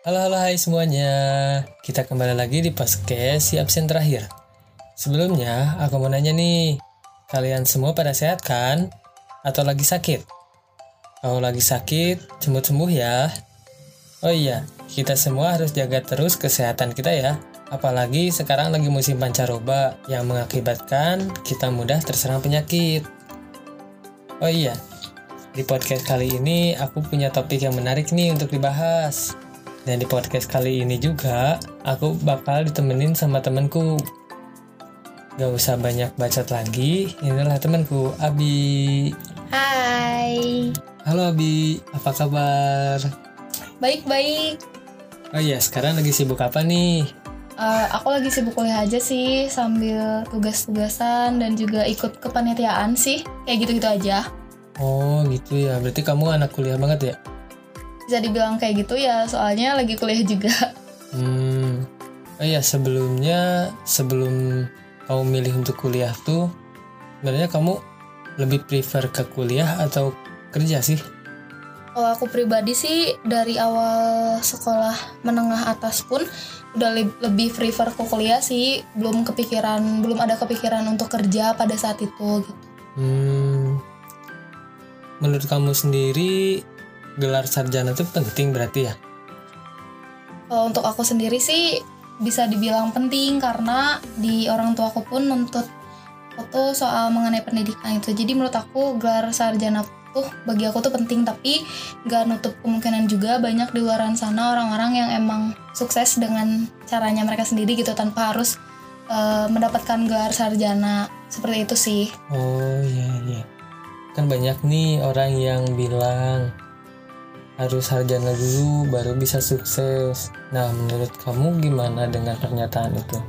Halo halo hai semuanya Kita kembali lagi di podcast si absen terakhir Sebelumnya aku mau nanya nih Kalian semua pada sehat kan? Atau lagi sakit? Kalau lagi sakit, sembuh-sembuh ya Oh iya, kita semua harus jaga terus kesehatan kita ya Apalagi sekarang lagi musim pancaroba Yang mengakibatkan kita mudah terserang penyakit Oh iya, di podcast kali ini aku punya topik yang menarik nih untuk dibahas. Dan di podcast kali ini juga aku bakal ditemenin sama temenku. Gak usah banyak bacot lagi, inilah temanku Abi. Hai, Halo Abi, apa kabar? baik-baik. Oh iya, sekarang lagi sibuk apa nih? Eh, aku lagi sibuk kuliah aja sih sambil tugas-tugasan dan juga ikut kepanitiaan sih. Kayak gitu-gitu aja. Oh gitu ya, berarti kamu anak kuliah banget ya? Bisa dibilang kayak gitu ya, soalnya lagi kuliah juga. Hmm, oh iya sebelumnya sebelum kamu milih untuk kuliah tuh, sebenarnya kamu lebih prefer ke kuliah atau kerja sih? Kalau aku pribadi sih dari awal sekolah menengah atas pun udah le- lebih prefer ke kuliah sih, belum kepikiran, belum ada kepikiran untuk kerja pada saat itu gitu. Hmm, menurut kamu sendiri gelar sarjana itu penting berarti ya? Kalau untuk aku sendiri sih bisa dibilang penting karena di orang tua aku pun nuntut aku soal mengenai pendidikan itu. Jadi menurut aku gelar sarjana tuh bagi aku tuh penting tapi gak nutup kemungkinan juga banyak di luar sana orang-orang yang emang sukses dengan caranya mereka sendiri gitu tanpa harus eh, mendapatkan gelar sarjana seperti itu sih. Oh iya iya, kan banyak nih orang yang bilang harus sarjana dulu baru bisa sukses. Nah menurut kamu gimana dengan pernyataan itu?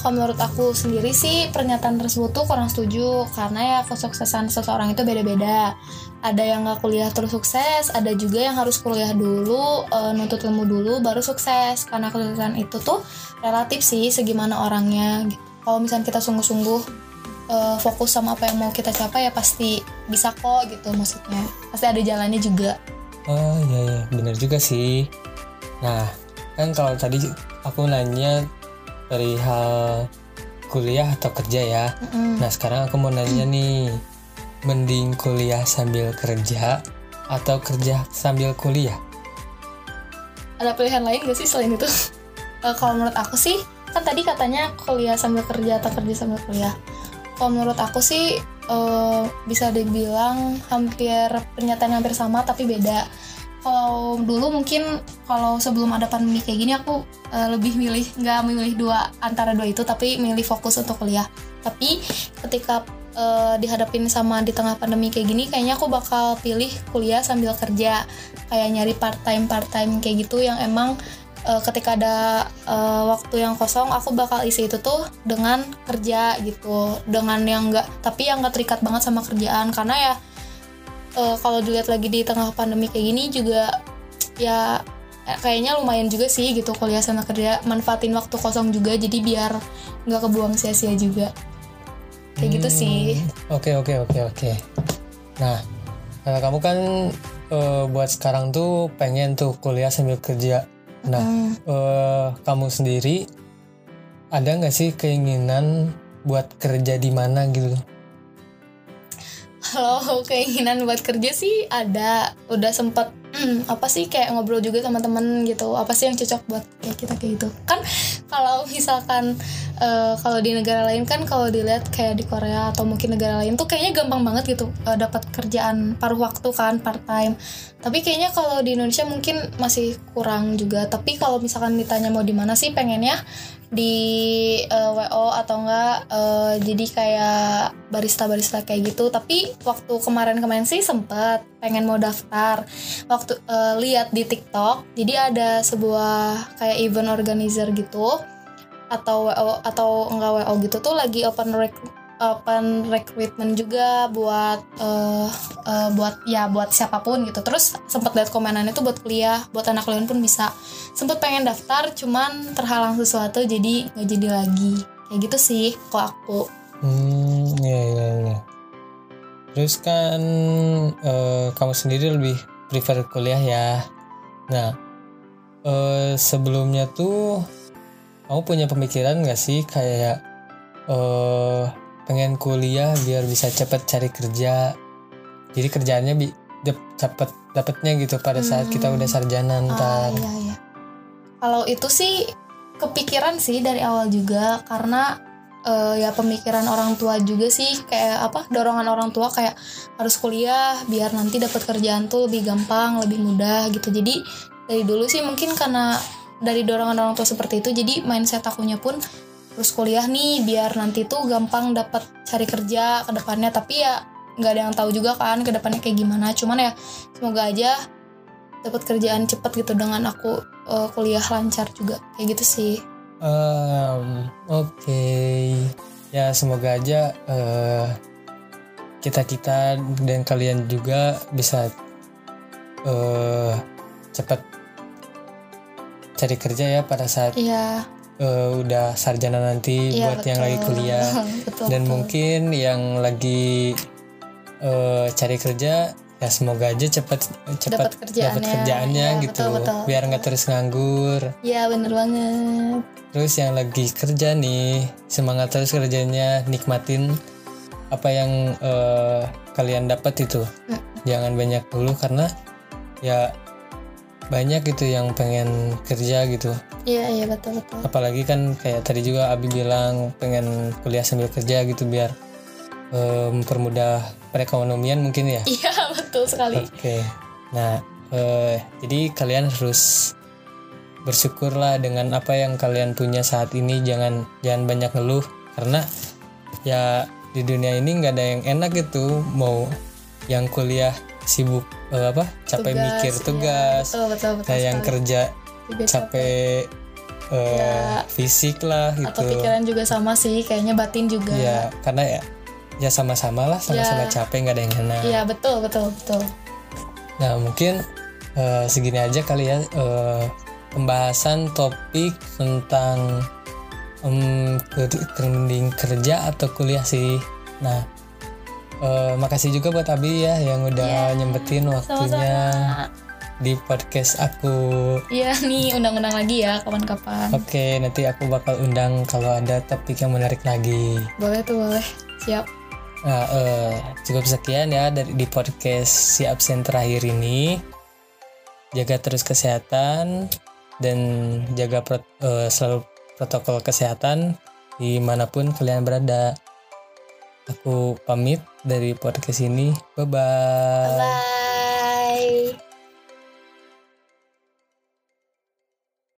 Kalau menurut aku sendiri sih pernyataan tersebut tuh kurang setuju karena ya kesuksesan seseorang itu beda-beda. Ada yang nggak kuliah terus sukses, ada juga yang harus kuliah dulu, eh, nuntut ilmu dulu baru sukses. Karena kesuksesan itu tuh relatif sih segimana orangnya. Kalau misalnya kita sungguh-sungguh eh, fokus sama apa yang mau kita capai ya pasti bisa kok gitu maksudnya. Pasti ada jalannya juga. Oh iya iya bener juga sih. Nah kan kalau tadi aku nanya dari hal kuliah atau kerja ya. Mm-mm. Nah sekarang aku mau nanya nih, mending kuliah sambil kerja atau kerja sambil kuliah? ada pilihan lain gak sih selain itu? Eh, kalau menurut aku sih, kan tadi katanya kuliah sambil kerja atau kerja sambil kuliah. Kalau menurut aku sih eh, bisa dibilang hampir pernyataan hampir sama tapi beda. Kalau dulu mungkin kalau sebelum ada pandemi kayak gini aku eh, lebih milih nggak memilih dua antara dua itu tapi milih fokus untuk kuliah. Tapi ketika eh, dihadapin sama di tengah pandemi kayak gini kayaknya aku bakal pilih kuliah sambil kerja. Kayak nyari part time part time kayak gitu yang emang eh, ketika ada eh, waktu yang kosong aku bakal isi itu tuh dengan kerja gitu. Dengan yang enggak tapi yang enggak terikat banget sama kerjaan. Karena ya eh, kalau dilihat lagi di tengah pandemi kayak gini juga ya eh, kayaknya lumayan juga sih gitu kuliah sama kerja manfaatin waktu kosong juga jadi biar nggak kebuang sia-sia juga kayak gitu sih Hmm, Oke oke oke oke. Nah, kalau kamu kan eh, buat sekarang tuh pengen tuh kuliah sambil kerja. Nah, Hmm. eh, kamu sendiri ada nggak sih keinginan buat kerja di mana gitu? Kalau keinginan buat kerja sih ada, udah sempet hmm, apa sih kayak ngobrol juga sama temen gitu, apa sih yang cocok buat kayak kita kayak gitu. Kan kalau misalkan eh, kalau di negara lain kan kalau dilihat kayak di Korea atau mungkin negara lain tuh kayaknya gampang banget gitu eh, dapat kerjaan paruh waktu kan part time. Tapi kayaknya kalau di Indonesia mungkin masih kurang juga. Tapi kalau misalkan ditanya mau di mana sih pengennya di eh, WO atau enggak eh, jadi kayak barista-barista kayak gitu tapi waktu kemarin-kemarin sih sempet pengen mau daftar waktu eh, lihat di TikTok jadi ada sebuah kayak event organizer gitu atau WO atau enggak WO gitu tuh lagi open rec- open recruitment juga buat eh, eh, buat ya buat siapa pun gitu terus sempat lihat komenannya tuh buat kuliah buat anak kuliah pun bisa sempet pengen daftar cuman terhalang sesuatu jadi nggak jadi lagi kayak gitu sih kok aku Hmm, iya iya iya. Terus kan eh, kamu sendiri lebih prefer kuliah ya. Nah, eh, sebelumnya tuh kamu punya pemikiran nggak sih kayak eh pengen kuliah biar bisa cepet cari kerja jadi kerjaannya bi cepet dapetnya gitu pada saat kita Hmm. udah sarjana Ah, ntar iya iya. Kalau itu sih kepikiran sih dari awal juga karena eh, ya pemikiran orang tua juga sih kayak apa dorongan orang tua kayak harus kuliah biar nanti dapat kerjaan tuh lebih gampang lebih mudah gitu jadi dari dulu sih mungkin karena dari dorongan orang tua seperti itu jadi mindset akunya pun terus kuliah nih biar nanti tuh gampang dapat cari kerja ke depannya. Tapi ya nggak ada yang tahu juga kan ke depannya kayak gimana. Cuman ya semoga aja dapat kerjaan cepet gitu dengan aku eh, kuliah lancar juga. Kayak gitu sih. Em, oke. Ya semoga aja kita kita dan kalian juga bisa eh cepat cari kerja ya pada saat iya eh, udah sarjana nanti iya buat yang lagi betul. kuliah betul, dan betul. mungkin yang lagi eh, cari kerja ya semoga aja cepat cepat Dapat kerjaannya. dapat kerjaannya Iya, gitu betul, betul, biar betul. nggak terus nganggur Iya bener banget terus yang lagi kerja nih semangat terus kerjanya nikmatin apa yang eh, kalian dapat itu Hmm. jangan banyak dulu karena ya banyak gitu yang pengen kerja gitu. Iya iya betul betul. Apalagi kan kayak tadi juga Abi bilang pengen kuliah sambil kerja gitu biar eh, mempermudah perekonomian mungkin ya? Iya betul sekali. Oke. Nah eh, jadi kalian harus bersyukurlah dengan apa yang kalian punya saat ini. Jangan jangan banyak ngeluh. Karena ya di dunia ini nggak ada yang enak gitu. Mau yang kuliah sibuk eh, apa capek Tugas, mikir iya, tugas. Betul betul betul nah yang sekali. kerja Juga capek. eh, Ya. fisik lah gitu. atau pikiran juga sama sih kayaknya batin juga. Ya karena ya ya sama-sama lah sama-sama Ya. capek nggak ada yang enak. Iya betul betul betul. Nah mungkin eh, segini aja kali ya eh, pembahasan topik tentang trending kerja atau kuliah sih. Nah eh, makasih juga buat Abi ya yang udah Ya, nyempetin waktunya sama-sama di podcast aku iya nih undang-undang lagi ya kapan-kapan Oke, nanti aku bakal undang kalau ada topik yang menarik lagi. boleh tuh boleh siap Nah, eh, cukup sekian ya dari di podcast si absen terakhir ini. Jaga terus kesehatan dan jaga pro- eh, selalu protokol kesehatan di mana pun kalian berada. Aku pamit dari podcast ini. Bye bye. bye